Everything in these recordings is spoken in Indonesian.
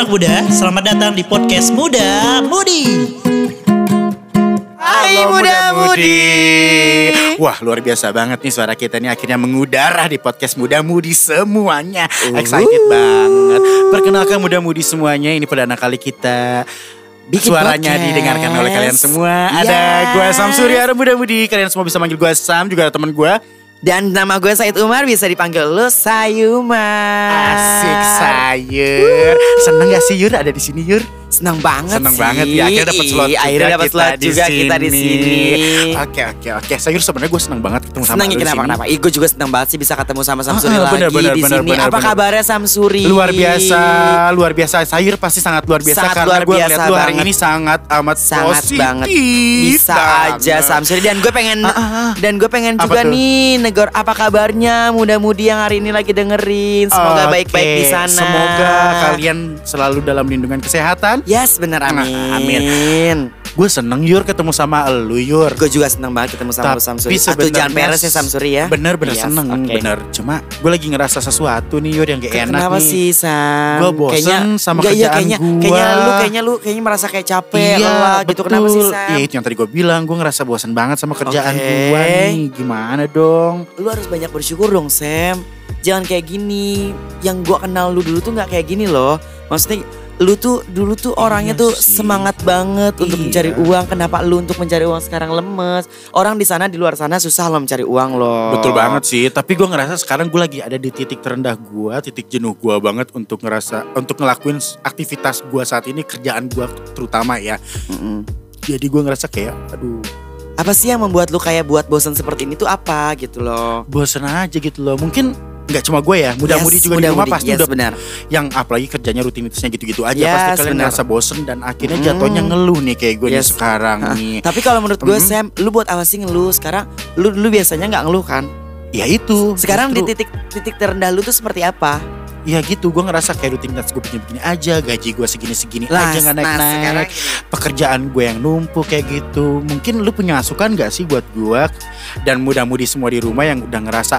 anak muda, selamat datang di podcast Muda Mudi. Hai Halo, muda mudi. Wah luar biasa banget nih suara kita nih akhirnya mengudara di podcast Muda Mudi semuanya. Excited banget. Perkenalkan Muda Mudi semuanya ini perdana kali kita Bikin suaranya podcast. didengarkan oleh kalian semua. Yes. Ada gue Sam Surya, ada Muda Mudi. Kalian semua bisa manggil gue Sam, juga ada teman gue. Dan nama gue Said Umar bisa dipanggil lu Sayuma. Asik sayur. Seneng gak sih Yur ada di sini Yur? Senang banget Seneng sih. banget ya akhirnya dapat slot juga Akhirnya dapat kita slot juga kita di sini. Oke oke oke. Sayur sebenarnya gue seneng banget ketemu sama Senang ya lu kenapa sini. kenapa? Ih, gue juga senang banget sih bisa ketemu sama Samsuri Ah, lagi bener, bener, di bener, sini. bener, Apa bener. kabarnya Samsuri? Luar biasa, luar biasa. Sayur pasti sangat luar biasa Sangat karena gue ngeliat lu hari ini sangat amat sangat positif banget bisa aja banget. Samsuri dan gue pengen Ah, ah, ah. dan gue pengen Apa juga tuh? nih negor apa kabarnya muda-mudi yang hari ini lagi dengerin semoga baik-baik di sana Semoga kalian selalu dalam lindungan kesehatan. Yes bener Nah, amin, amin. Gue seneng Yur ketemu sama lu Yur. gue juga senang banget ketemu sama lu Samsuri Atau jangan peres ya Samsuri ya Bener bener Yes, seneng oke. bener. Cuma gue lagi ngerasa sesuatu nih Yur yang gak enak Kenapa nih. sih Sam? Gua bosen kayaknya, sama iya, kerjaan kayaknya, gua. Kayaknya lu kayaknya lu kayaknya merasa kayak capek lelah gitu kenapa sih Sam? Iya itu yang tadi gue bilang Gue ngerasa bosan banget sama kerjaan Oke. gue nih Gimana dong Lu harus banyak bersyukur dong Sam Jangan kayak gini Yang gua kenal lu dulu tuh nggak kayak gini loh Maksudnya lu tuh dulu tuh orangnya Iya tuh sih. semangat banget untuk Iya. mencari uang. Kenapa lu untuk mencari uang sekarang lemes? Orang di sana di luar sana susah loh mencari uang loh. Betul banget sih Tapi gue ngerasa sekarang gue lagi ada di titik terendah gue Titik jenuh gue banget untuk ngerasa Untuk ngelakuin aktivitas gue saat ini Kerjaan gue terutama ya Mm-mm. Jadi gue ngerasa kayak Aduh Apa sih yang membuat lu kayak buat bosan seperti ini tuh apa gitu loh? bosan aja gitu loh Mungkin nggak cuma gue ya Mudah-mudi Yes, juga di rumah muda-mudi. pasti Yes, udah benar. Yang apalagi kerjanya rutinitasnya gitu-gitu aja Yes, Pasti kalian benar. ngerasa bosen Dan akhirnya Mm. jatuhnya ngeluh nih Kayak gue nih Yes. sekarang Hah, nih Tapi kalau menurut gue Mhm. Sam, lu buat apa sih ngeluh sekarang? Lu dulu biasanya nggak ngeluh kan? Ya itu Sekarang di justru- titik titik terendah lu tuh seperti apa? Ya gitu gue ngerasa kayak rutinitas gue begini-begini aja Gaji gue segini-segini aja gak nah, naik-naik Pekerjaan gue yang numpuk kayak gitu Mungkin lu punya masukan gak sih buat gue Dan muda-mudi semua di rumah yang udah ngerasa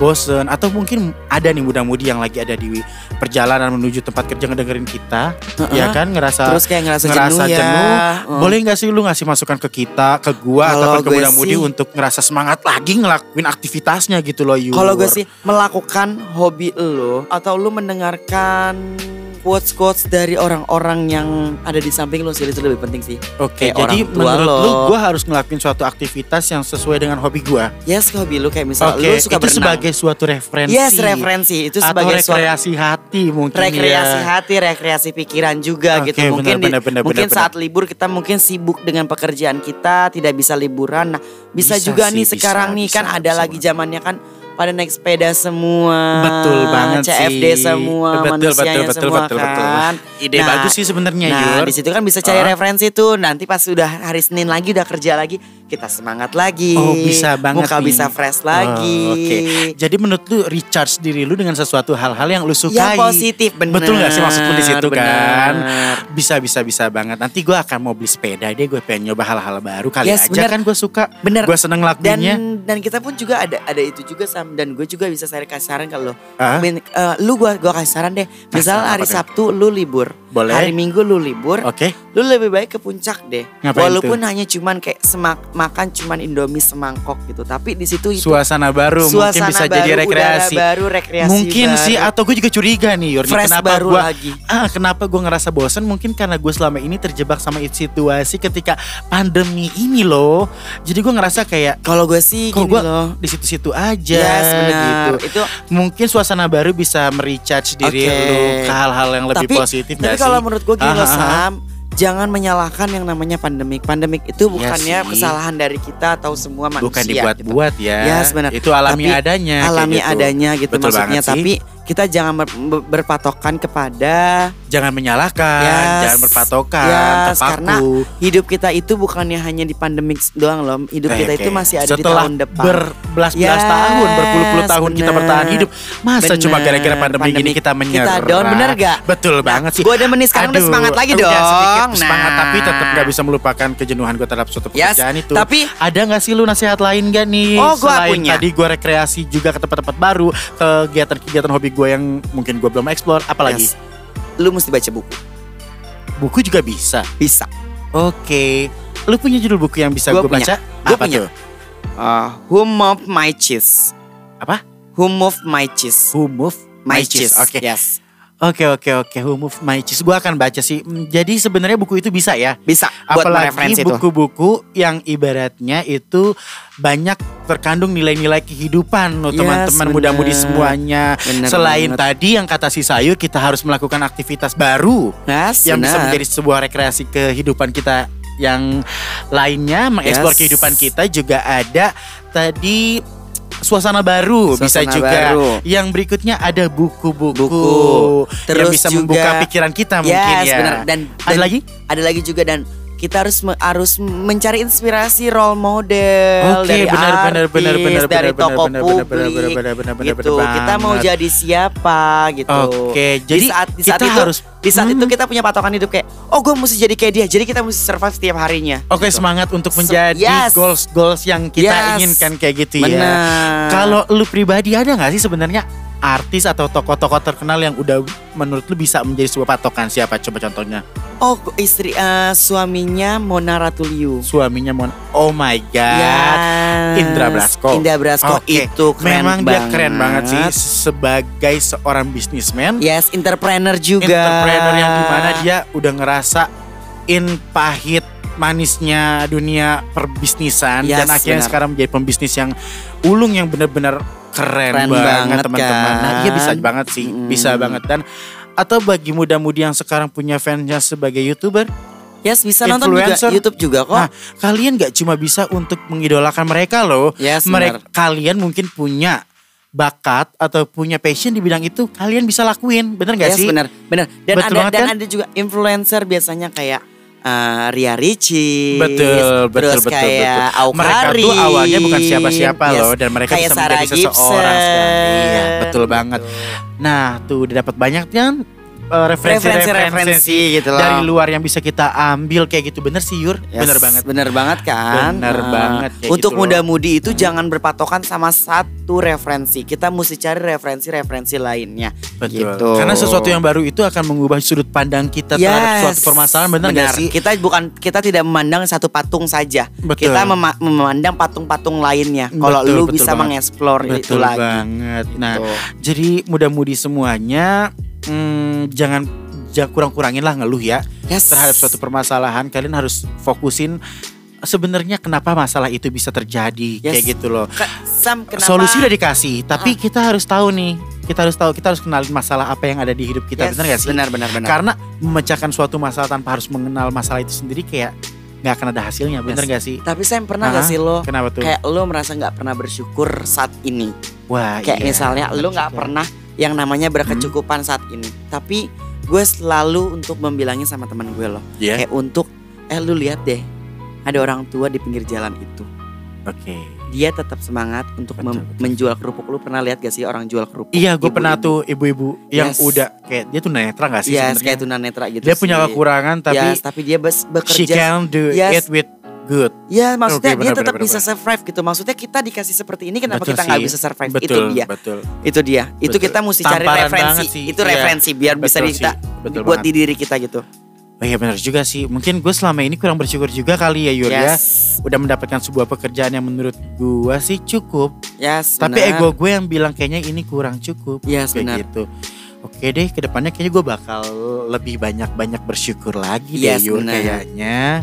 bosen Atau mungkin ada nih muda-mudi yang lagi ada di perjalanan menuju tempat kerja ngedengerin kita Ya kan ngerasa Terus kayak ngerasa, ngerasa jenuh ya. jenuh. Boleh gak sih lu ngasih masukan ke kita, ke gua ataupun ke muda-mudi untuk ngerasa semangat lagi ngelakuin aktivitasnya gitu loh. Kalau gue sih melakukan hobi lo atau lu mendengarkan quotes quotes dari orang-orang yang ada di samping lo sih itu lebih penting sih. Oke, kayak jadi menurut lo. lu gue harus ngelakuin suatu aktivitas yang sesuai dengan hobi gue. Yes hobi lu kayak misal Oke, lu suka itu berenang. sebagai suatu referensi. Yes referensi itu atau sebagai suatu rekreasi hati mungkin rekreasi ya. hati, rekreasi pikiran juga Oke, gitu. Mungkin benar, di- benar, benar, mungkin benar, saat libur kita mungkin sibuk dengan pekerjaan kita, tidak bisa liburan. Nah, bisa, Bisa juga sih, nih bisa, sekarang nih kan bisa, ada bisa lagi zamannya kan pada naik sepeda semua. Betul banget CFD sih. semua, Betul, manusianya betul, betul, semua betul, betul. kan. Ide Nah, bagus sih sebenarnya Nah, Yur. di situ kan bisa cari Ah. referensi tuh. Nanti pas sudah hari Senin lagi udah kerja lagi, kita semangat lagi. Oh bisa banget Muka nih. bisa fresh lagi. Oh, Oke, jadi menurut lu recharge diri lu dengan sesuatu hal-hal yang lu sukai. Yang positif bener. Betul gak sih maksud lu di situ kan? Bisa bisa bisa banget. Nanti gue akan mau beli sepeda deh. Gue pengen nyoba hal-hal baru kali Yes, aja bener. kan gue suka. Bener. Gue seneng dan ngelakuinnya. dan kita pun juga ada ada itu juga sam dan gue juga bisa saya kasih saran kalau? Ben- eh, lu gua gua kasih saran deh misal hari tuh? Sabtu lu libur Boleh. hari Minggu lu libur Oke. lu lebih baik ke puncak deh Ngapain walaupun hanya cuman kayak semak makan cuman indomie semangkok gitu tapi di situ itu Suasana baru mungkin suasana bisa baru, jadi rekreasi. baru rekreasi Mungkin baru. sih atau gue juga curiga nih Yur. nih, Fresh kenapa baru gua, lagi. Ah, kenapa gue ngerasa bosan? Mungkin karena gue selama ini terjebak sama situasi ketika pandemi ini loh. Jadi gue ngerasa kayak kalau gue sih kok gue di situ-situ aja Yes, benar. gitu. Itu Mungkin suasana baru bisa merecharge diri Oke. lu ke hal-hal yang lebih tapi, positif Tapi kalau sih? menurut gue gini Ah, loh ah, ah. Sam, jangan menyalahkan yang namanya pandemik. Pandemik itu bukannya sih. kesalahan dari kita atau semua manusia. Bukan gitu. dibuat-buat ya. Ya, sebenarnya. Itu alami Tapi adanya. Alami gitu. adanya gitu Betul maksudnya. banget sih. Kita jangan ber- ber- berpatokan kepada jangan menyalahkan, Yes. jangan berpatokan, Yes, terpaku. karena hidup kita itu bukannya hanya di pandemik doang loh. Hidup kita Oke. itu masih ada di Setelah tahun depan. berbelas-belas Yes, tahun, berpuluh-puluh tahun kita bener. bertahan hidup. Masa Bener. cuma gara-gara pandemi, gini Pandemi kita menyerah? kita down, bener gak? Betul banget sih. Gue udah menis sekarang udah semangat lagi udah dong. sedikit semangat Nah. tapi tetap gak bisa melupakan kejenuhan gue terhadap suatu Yes, pekerjaan itu. tapi- ada gak sih lu nasihat lain gak nih? Oh, gua Selain punya. tadi gue rekreasi juga ke tempat-tempat baru, kegiatan-kegiatan hobi gue yang mungkin gue belum explore, apalagi? Yes. lu mesti baca buku. Buku juga bisa. Bisa. Oke. Lu punya judul buku yang bisa gue baca? Apa punya. tuh? Uh, Who Moved My Cheese? Apa? Who Moved My Cheese? Who Move My, My Cheese. Cheese. Oke. Yes. Oke oke oke. Who Move My Cheese. Gue akan baca sih. Hmm, Jadi sebenarnya buku itu bisa ya. Bisa buat Apalagi buku-buku yang ibaratnya itu banyak terkandung nilai-nilai kehidupan loh Yes, teman-teman bener. muda-mudi semuanya. Bener Selain banget. tadi yang kata si Sayur kita harus melakukan aktivitas baru Yes, yang bisa benar. menjadi sebuah rekreasi kehidupan kita yang lainnya mengeksplor Yes. kehidupan kita juga ada tadi suasana baru bisa Suasana juga baru. yang berikutnya ada buku-buku Buku. yang Terus bisa juga- membuka pikiran kita mungkin Yes, ya benar. Dan, ada dan lagi Ada lagi juga dan kita harus harus mencari inspirasi role model Oke, dari benar, artis, benar, benar, benar, dari benar, tokoh benar, benar, publik, benar, benar, benar, benar, benar, gitu. benar Kita mau jadi siapa gitu. Oke, jadi di saat di saat kita itu harus- di saat Hmm. itu kita punya patokan hidup kayak oh gue mesti jadi kayak dia. Jadi kita mesti survive setiap harinya. Oke gitu. semangat untuk menjadi yes. goals goals yang kita Yes. inginkan kayak gitu ya. Benar. Kalau lu pribadi ada nggak sih sebenarnya artis atau tokoh-tokoh terkenal yang udah menurut lu bisa menjadi sebuah patokan siapa coba contohnya? oh istri eh, suaminya Mona Ratuliu. Suaminya Mon. Oh my god. Yes. Indra Brasko. Indra Brasko Oke, itu keren Memang banget. dia keren banget sih sebagai seorang bisnismen, Yes, entrepreneur juga. entrepreneur yang di mana dia udah ngerasa in pahit manisnya dunia perbisnisan Yes, dan akhirnya benar. sekarang menjadi pembisnis yang ulung yang benar-benar keren, Keren banget banget, teman-teman. Nah, iya kan? bisa banget sih, Mm-mm. bisa banget dan atau bagi muda-mudi yang sekarang punya fansnya sebagai youtuber, Yes, bisa nonton juga Influencer. YouTube juga kok. Nah, kalian gak cuma bisa untuk mengidolakan mereka loh. Yes, mereka benar. kalian mungkin punya bakat atau punya passion di bidang itu, kalian bisa lakuin, bener gak yes, sih? benar, benar. Dan Betul ada dan kan? ada juga influencer biasanya kayak eh, Ria Ricci. Betul, betul, terus betul, kayak betul. Mereka tuh awalnya bukan siapa-siapa Yes. loh dan mereka Kayak bisa Sarah menjadi seseorang Gibson. sekarang. Iya, betul banget. Nah, tuh udah dapat banyak kan eh, referensi-referensi Referensi-referensi gitu loh. dari luar yang bisa kita ambil kayak gitu. Bener sih Yur, Yes, bener banget. Bener banget kan. Bener Nah, banget kayak Untuk gitu muda-mudi itu jangan berpatokan sama satu referensi. Kita mesti cari referensi-referensi lainnya. Betul. Gitu. Karena sesuatu yang baru itu akan mengubah sudut pandang kita terhadap suatu permasalahan, bener gak sih? Kita bukan kita tidak memandang satu patung saja. Betul. Kita mema- memandang patung-patung lainnya. Kalau lu betul bisa banget. mengeksplor itu Betul lagi. banget. Nah, Gitu. jadi muda-mudi semuanya hmm, jangan jangan kurang-kurangin lah ngeluh ya Yes. terhadap suatu permasalahan. Kalian harus fokusin sebenarnya kenapa masalah itu bisa terjadi Yes. kayak gitu loh. Ke- Sam, kenapa? Solusi udah dikasih, tapi Ah. kita harus tahu nih. Kita harus tahu, kita harus kenalin masalah apa yang ada di hidup kita, Yes, bener gak sih? Benar, benar, benar. Karena memecahkan suatu masalah tanpa harus mengenal masalah itu sendiri kayak nggak akan ada hasilnya, bener Yes. gak sih? Tapi Sam pernah Ah, gak sih lo Kenapa tuh? kayak lo merasa nggak pernah bersyukur saat ini? Wah, Kayak iya, misalnya bener lo nggak pernah yang namanya berkecukupan saat ini. Tapi gue selalu untuk membilangnya sama teman gue loh. Iya. Kayak untuk eh lu lihat deh. Ada orang tua di pinggir jalan itu. Oke. Dia tetap semangat untuk Betul, betul. menjual kerupuk. Lu pernah lihat gak sih orang jual kerupuk? Iya, gue pernah tuh ibu-ibu yang Yes. udah kayak dia tuh netra gak sih Yes, sebenarnya? kayak tunanetra gitu Dia punya sih. kekurangan tapi Yes, tapi dia bes- she bekerja can do Yes. it with good. Ya maksudnya Oke, dia tetap bisa survive gitu. Maksudnya kita dikasih seperti ini kenapa Betul kita nggak bisa survive? Betul, itu dia. Betul. Itu dia. Itu Betul. kita mesti cari Tamparan referensi. banget sih. Itu Iya, referensi biar bisa betul kita sih. Betul buat banget. di diri kita gitu. Oh iya benar juga sih. Mungkin gue selama ini kurang bersyukur juga kali ya Yur ya. Yes. Udah mendapatkan sebuah pekerjaan yang menurut gue sih cukup. Yes, Tapi benar. ego gue yang bilang kayaknya ini kurang cukup. Yes, kayak benar. gitu. Oke deh, ke depannya kayaknya gue bakal lebih banyak-banyak bersyukur lagi Yes, deh Yur benar. kayaknya.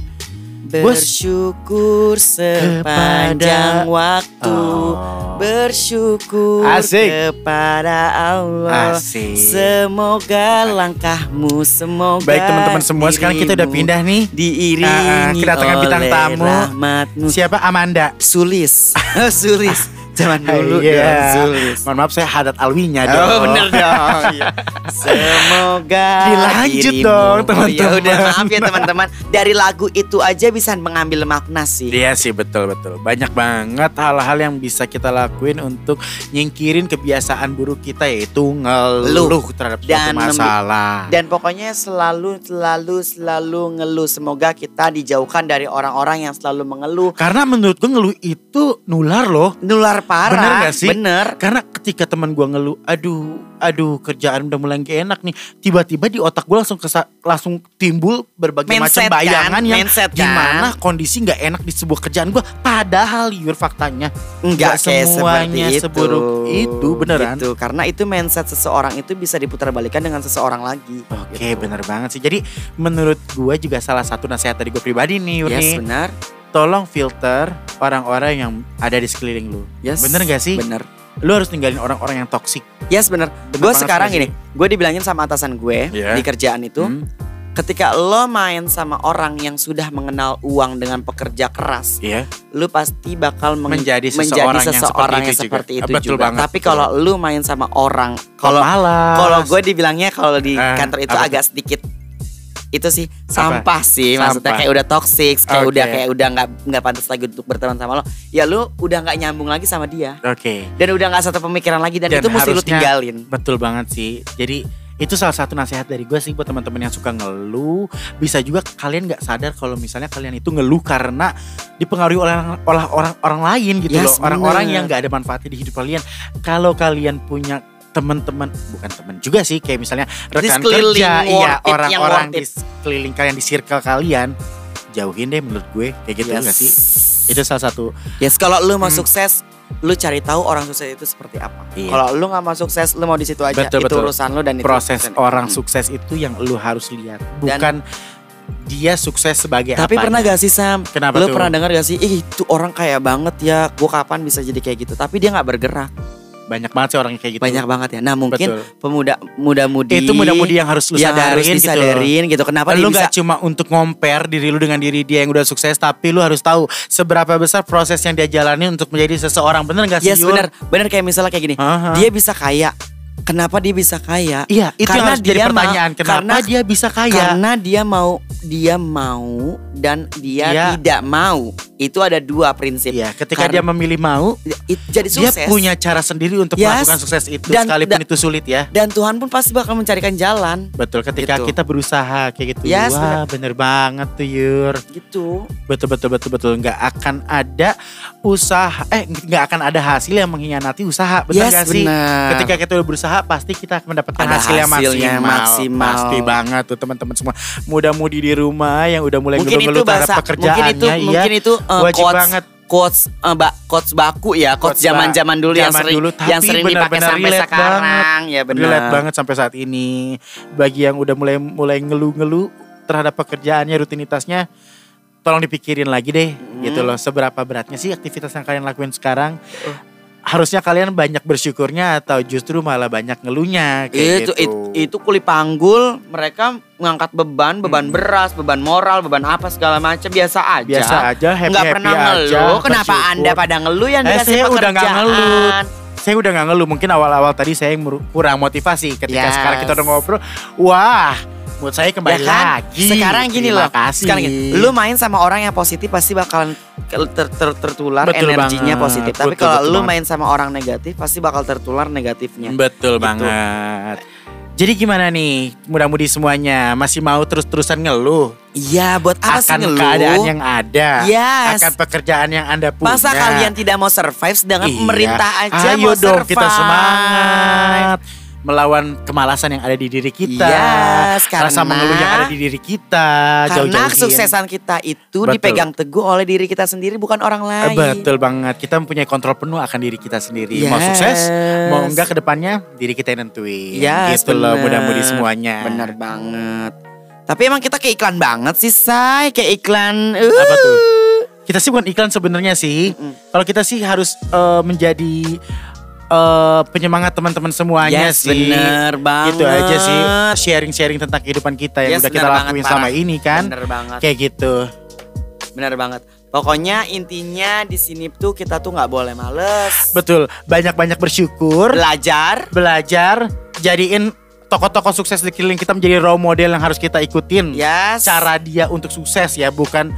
Bersyukur sepanjang waktu. Oh. Bersyukur Asik. kepada Allah. Asik. Semoga langkahmu semoga Baik teman-teman semua, sekarang kita udah pindah nih. diiringi Ah, kedatangan bintang oleh tamu. rahmatmu. Siapa Amanda? Sulis. Sulis. Zaman dulu Iya. dong, Sulis. Mohon maaf saya Hadat Alwinya dong. Oh bener dong. Iya. Semoga Dilanjut dirimu- dong, Oh, teman-teman. ya udah maaf ya teman-teman. Dari lagu itu aja bisa mengambil makna sih. Iya sih betul betul. Banyak banget hal-hal yang bisa kita lakuin untuk nyingkirin kebiasaan buruk kita yaitu ngeluh Luh. terhadap suatu Dan masalah. Dan pokoknya selalu selalu selalu ngeluh. Semoga kita dijauhkan dari orang-orang yang selalu mengeluh. Karena menurut gue ngeluh itu nular loh. Nular parah. Bener gak sih? Bener. Karena ketika teman gue ngeluh, aduh aduh kerjaan udah mulai gak enak nih. Tiba-tiba di otak gue langsung kesa- langsung timbul berbagai macam kan, bayangan yang mindset kan. gimana kondisi nggak enak di sebuah kerjaan gue. Padahal yur faktanya Enggak Nggak semuanya itu. seburuk itu, beneran. Gitu, karena itu mindset seseorang itu bisa diputar-balikan dengan seseorang lagi. Oke Gitu. bener banget sih. Jadi menurut gue juga salah satu nasihat dari gue pribadi nih Yur Yes, nih. benar. Tolong filter orang-orang yang ada di sekeliling lu. Yes. Bener gak sih? Bener. Lu harus ninggalin orang-orang yang toksik. Yes, bener. Bener Gue sekarang gini, gue dibilangin sama atasan gue Iya. di kerjaan itu, Hmm, ketika lo main sama orang yang sudah mengenal uang dengan pekerja keras, Iya. lu pasti bakal meng- Menjadi menjadi seseorang yang seseorang seperti yang itu juga. seperti itu Ah, betul juga. banget, Tapi kalau lu main sama orang, kalau kalau gue dibilangnya kalau di Ah, kantor itu apa agak sedikit itu sih sampah sih Sampah. maksudnya kayak udah toxic kayak Oke. udah kayak udah nggak nggak pantas lagi untuk berteman sama lo ya lu udah nggak nyambung lagi sama dia Oke. dan udah nggak satu pemikiran lagi dan, Dan itu mesti lu harusnya- tinggalin Betul banget sih. Jadi itu salah satu nasihat dari gue sih buat teman-teman yang suka ngeluh. Bisa juga kalian nggak sadar kalau misalnya kalian itu ngeluh karena dipengaruhi oleh oleh orang orang lain gitu Yes, loh. Orang-orang yang nggak ada manfaatnya di hidup kalian. Kalau kalian punya teman-teman bukan teman juga sih kayak misalnya rekan kerja iya yang orang-orang di sekeliling kalian di circle kalian jauhin deh menurut gue kayak gitu Yes. nggak sih itu salah satu yes kalau lu mau Hmm. sukses lu cari tahu orang sukses itu seperti apa Iya. kalau lu nggak mau sukses lu mau di situ aja Betul, itu betul. urusan lu dan itu proses dan- orang Hmm. sukses itu yang lu harus lihat Dan- bukan dia sukses sebagai tapi apanya. pernah gak sih Sam Kenapa lu tuh? pernah dengar gak sih ih itu orang kaya banget ya gua kapan bisa jadi kayak gitu tapi dia nggak bergerak banyak banget sih orang yang kayak gitu banyak banget ya nah mungkin Betul. pemuda muda-mudi itu mudah-mudi yang harus lu yang sadarin harus gitu disadarin gitu, kenapa lu bisa gak cuma untuk compare diri lu dengan diri dia yang udah sukses tapi lu harus tahu seberapa besar proses yang dia jalani untuk menjadi seseorang bener gak sih Yes Yur? benar, benar kayak misalnya kayak gini. Aha. Dia bisa kaya. Kenapa dia bisa kaya? iya itu yang Karena jadi dia pertanyaan ma- kenapa karena- dia bisa kaya Karena dia mau, dia mau dan dia Dia- tidak mau. Itu ada dua prinsip. Iya, ketika Karena- dia memilih mau, It- jadi dia sukses. punya cara sendiri untuk Yes. melakukan sukses itu Dan- sekalipun dan- itu sulit ya. dan Tuhan pun pasti bakal mencarikan jalan. Betul, ketika Gitu. kita berusaha kayak gitu. Yes, Wah, bener banget tuh Yur. Gitu. Betul betul betul betul nggak akan ada usaha eh nggak akan ada hasil yang mengkhianati usaha benar Yes, nggak sih benar. ketika kita udah berusaha pasti kita akan mendapatkan Ada hasil yang maksimal. maksimal. pasti banget tuh teman-teman semua muda-mudi di rumah yang udah mulai ngeluh-ngeluh terhadap bahasa, mungkin itu, pekerjaannya mungkin itu uh, wajib quotes, banget. quotes, uh, ba- quotes baku ya, quotes zaman-zaman dulu yang sering, dulu, yang tapi sering dipakai benar-benar sampai relate sekarang. Ya benar. relate banget sampai saat ini. Bagi yang udah mulai mulai ngeluh-ngeluh terhadap pekerjaannya rutinitasnya tolong dipikirin lagi deh Hmm. gitu loh. Seberapa beratnya sih aktivitas yang kalian lakuin sekarang harusnya kalian banyak bersyukurnya atau justru malah banyak ngeluhnya kayak itu, gitu itu itu kuli panggul mereka ngangkat beban beban Hmm. beras beban moral beban apa segala macam biasa aja biasa aja happy nggak happy pernah aja ngeluh kenapa bersyukur. anda pada ngeluh yang Eh, dikasih saya udah nggak ngeluh. saya udah nggak ngeluh mungkin awal-awal tadi saya kurang motivasi ketika Yes. sekarang kita udah ngobrol wah mood saya kembali Ya kan? lagi Sekarang gini Terima loh. kasih. Sekarang gini, lu main sama orang yang positif pasti bakalan ter- ter- tertular Betul energinya banget. positif. Tapi Betul, kalau betul lu banget. main sama orang negatif pasti bakal tertular negatifnya. Betul Gitu. banget. Jadi gimana nih mudah-mudi semuanya masih mau terus-terusan ngeluh Iya, buat apa sih akan keadaan yang ada, Yes. akan pekerjaan yang anda punya. Masa kalian tidak mau survive sedangkan Iya. pemerintah aja Ayo mau dong survive. kita semangat melawan kemalasan yang ada di diri kita, Yes, rasa karena- mengeluh yang ada di diri kita, Karena kesuksesan kita itu Betul. dipegang teguh oleh diri kita sendiri bukan orang Eh, lain. Betul banget, kita mempunyai kontrol penuh akan diri kita sendiri. Mau Yes. sukses, mau enggak ke depannya diri kita yang nentuin. Yes, gitu loh bener. mudah-mudi semuanya. Bener banget. Tapi emang kita kayak iklan banget sih, Say. Kayak iklan. uh. Apa tuh? Kita sih bukan iklan sebenarnya sih. Mm-mm. Kalau kita sih harus eh, menjadi eh, penyemangat teman-teman semuanya Yes, sih. bener banget. Gitu aja sih sharing-sharing tentang kehidupan kita yang Yes, udah kita banget, lakuin parah. selama ini kan. Bener banget. Kayak gitu. Bener banget. Pokoknya intinya di sini tuh kita tuh nggak boleh males. Betul, banyak-banyak bersyukur, Belajar. belajar, jadiin tokoh-tokoh sukses di keliling kita menjadi role model yang harus kita ikutin. Yes. Cara dia untuk sukses ya, bukan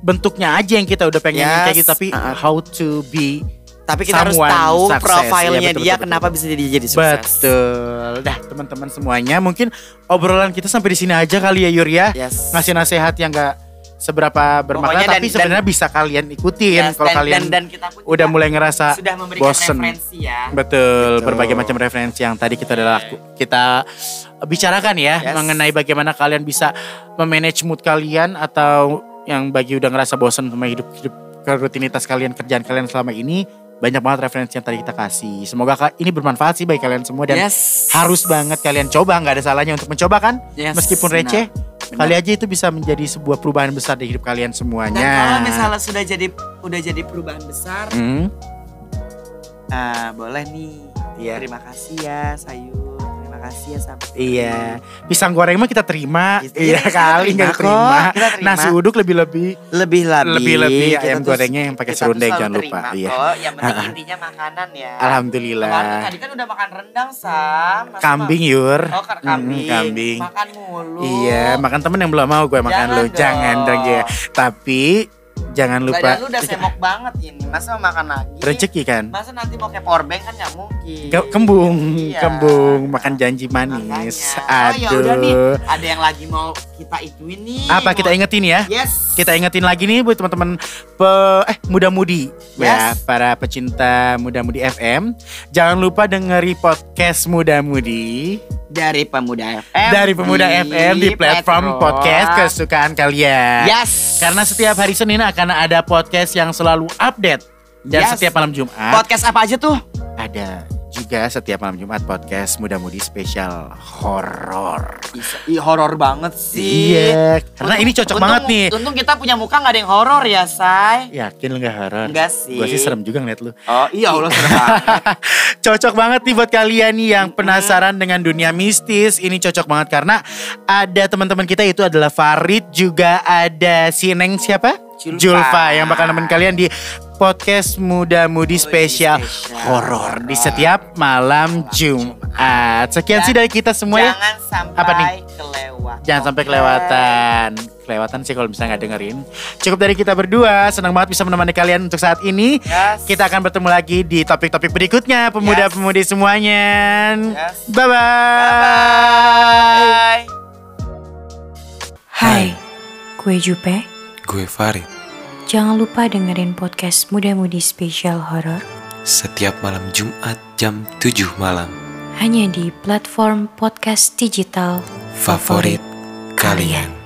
bentuknya aja yang kita udah pengen Yes. kayak gitu, tapi Uh-uh. how to be Tapi kita harus someone tahu success. profilnya Iya, betul, dia betul, kenapa betul. bisa jadi jadi sukses. Betul. Dah teman-teman semuanya mungkin obrolan kita sampai di sini aja kali ya Yur ya. Yes. Ngasih nasihat yang gak seberapa bermakna Pokoknya tapi sebenarnya bisa kalian ikutin Yes, kalau dan- kalian dan, dan kita pun udah mulai ngerasa sudah memberikan bosen. referensi ya. Betul, Gitu. berbagai macam referensi yang tadi kita udah laku, kita bicarakan ya Yes. mengenai bagaimana kalian bisa memanage mood kalian atau yang bagi udah ngerasa bosan sama hidup hidup rutinitas kalian kerjaan kalian selama ini banyak banget referensi yang tadi kita kasih. Semoga ini bermanfaat sih bagi kalian semua dan yes. harus banget kalian coba nggak ada salahnya untuk mencoba kan Yes, meskipun receh Benar. kali aja itu bisa menjadi sebuah perubahan besar di hidup kalian semuanya. Dan kalau misalnya sudah jadi udah jadi perubahan besar, Hmm, ah, boleh nih. Iya. Terima kasih ya sayur. Kasih ya sahabat. Iya, pisang goreng mah kita terima. Iya, Iya kita kali terima nggak terima. kita terima. Nasi uduk lebih lebih. Lebih lebih. Lebih ayam tuh- gorengnya yang pakai serundeng jangan lupa. terima Iya. kok. Yang penting intinya makanan ya. Kemarin Alhamdulillah. tadi kan udah makan rendang sam. Kambing yur. Oh kan kambing. Mm, kambing. Makan mulu. Iya, makan temen yang belum mau gue makan Jangan lu. Jangan dong ya. Tapi jangan lupa. Badan lu udah semok banget ini. Masa mau makan lagi? Rezeki kan. Masa nanti mau kayak powerbank kan nggak mungkin. Ke- Kembung, Iya. kembung, makan janji manis. Makanya. Oh ya udah nih, Aduh. ada yang lagi mau kita ituin nih. Apa kita ingetin ya? Yes. Kita ingetin lagi nih buat teman-teman pe- eh muda-mudi ya, Yes. para pecinta muda-mudi FM. Jangan lupa dengeri podcast muda-mudi dari Pemuda FM. dari Pemuda FM di platform podcast kesukaan kalian. Yes. Karena setiap hari Senin akan ada podcast yang selalu update dan Yes. setiap malam Jumat podcast apa aja tuh? ada juga setiap malam Jumat podcast muda-mudi spesial horor. Ih, horor banget sih. Iya, karena ini cocok Untung- banget nih. Untung kita punya muka nggak ada yang horor ya, Say. Yakin lu gak horor? Enggak sih. Gue sih serem juga ngeliat lu. Oh iya Allah serem banget. Cocok banget nih buat kalian nih yang penasaran dengan dunia mistis. Ini cocok banget karena ada teman-teman kita itu adalah Farid juga ada si Neng siapa? Julfa. Julfa yang bakal nemenin kalian di podcast Muda Mudi spesial horor di setiap malam Jumat. Sekian Dan sih dari kita semua ya. Jangan sampai Apa nih? kelewat. Jangan sampai kelewatan. Kelewatan sih kalau misalnya nggak dengerin. Cukup dari kita berdua. Senang banget bisa menemani kalian untuk saat ini. Yes. Kita akan bertemu lagi di topik-topik berikutnya pemuda-pemudi semuanya. Yes. Bye bye. Bye. Hai, gue Jupe. Gue Farid. Jangan lupa dengerin podcast Muda-Mudi Spesial Horor Setiap malam Jumat jam 7 malam. hanya di platform podcast digital Favorit kalian.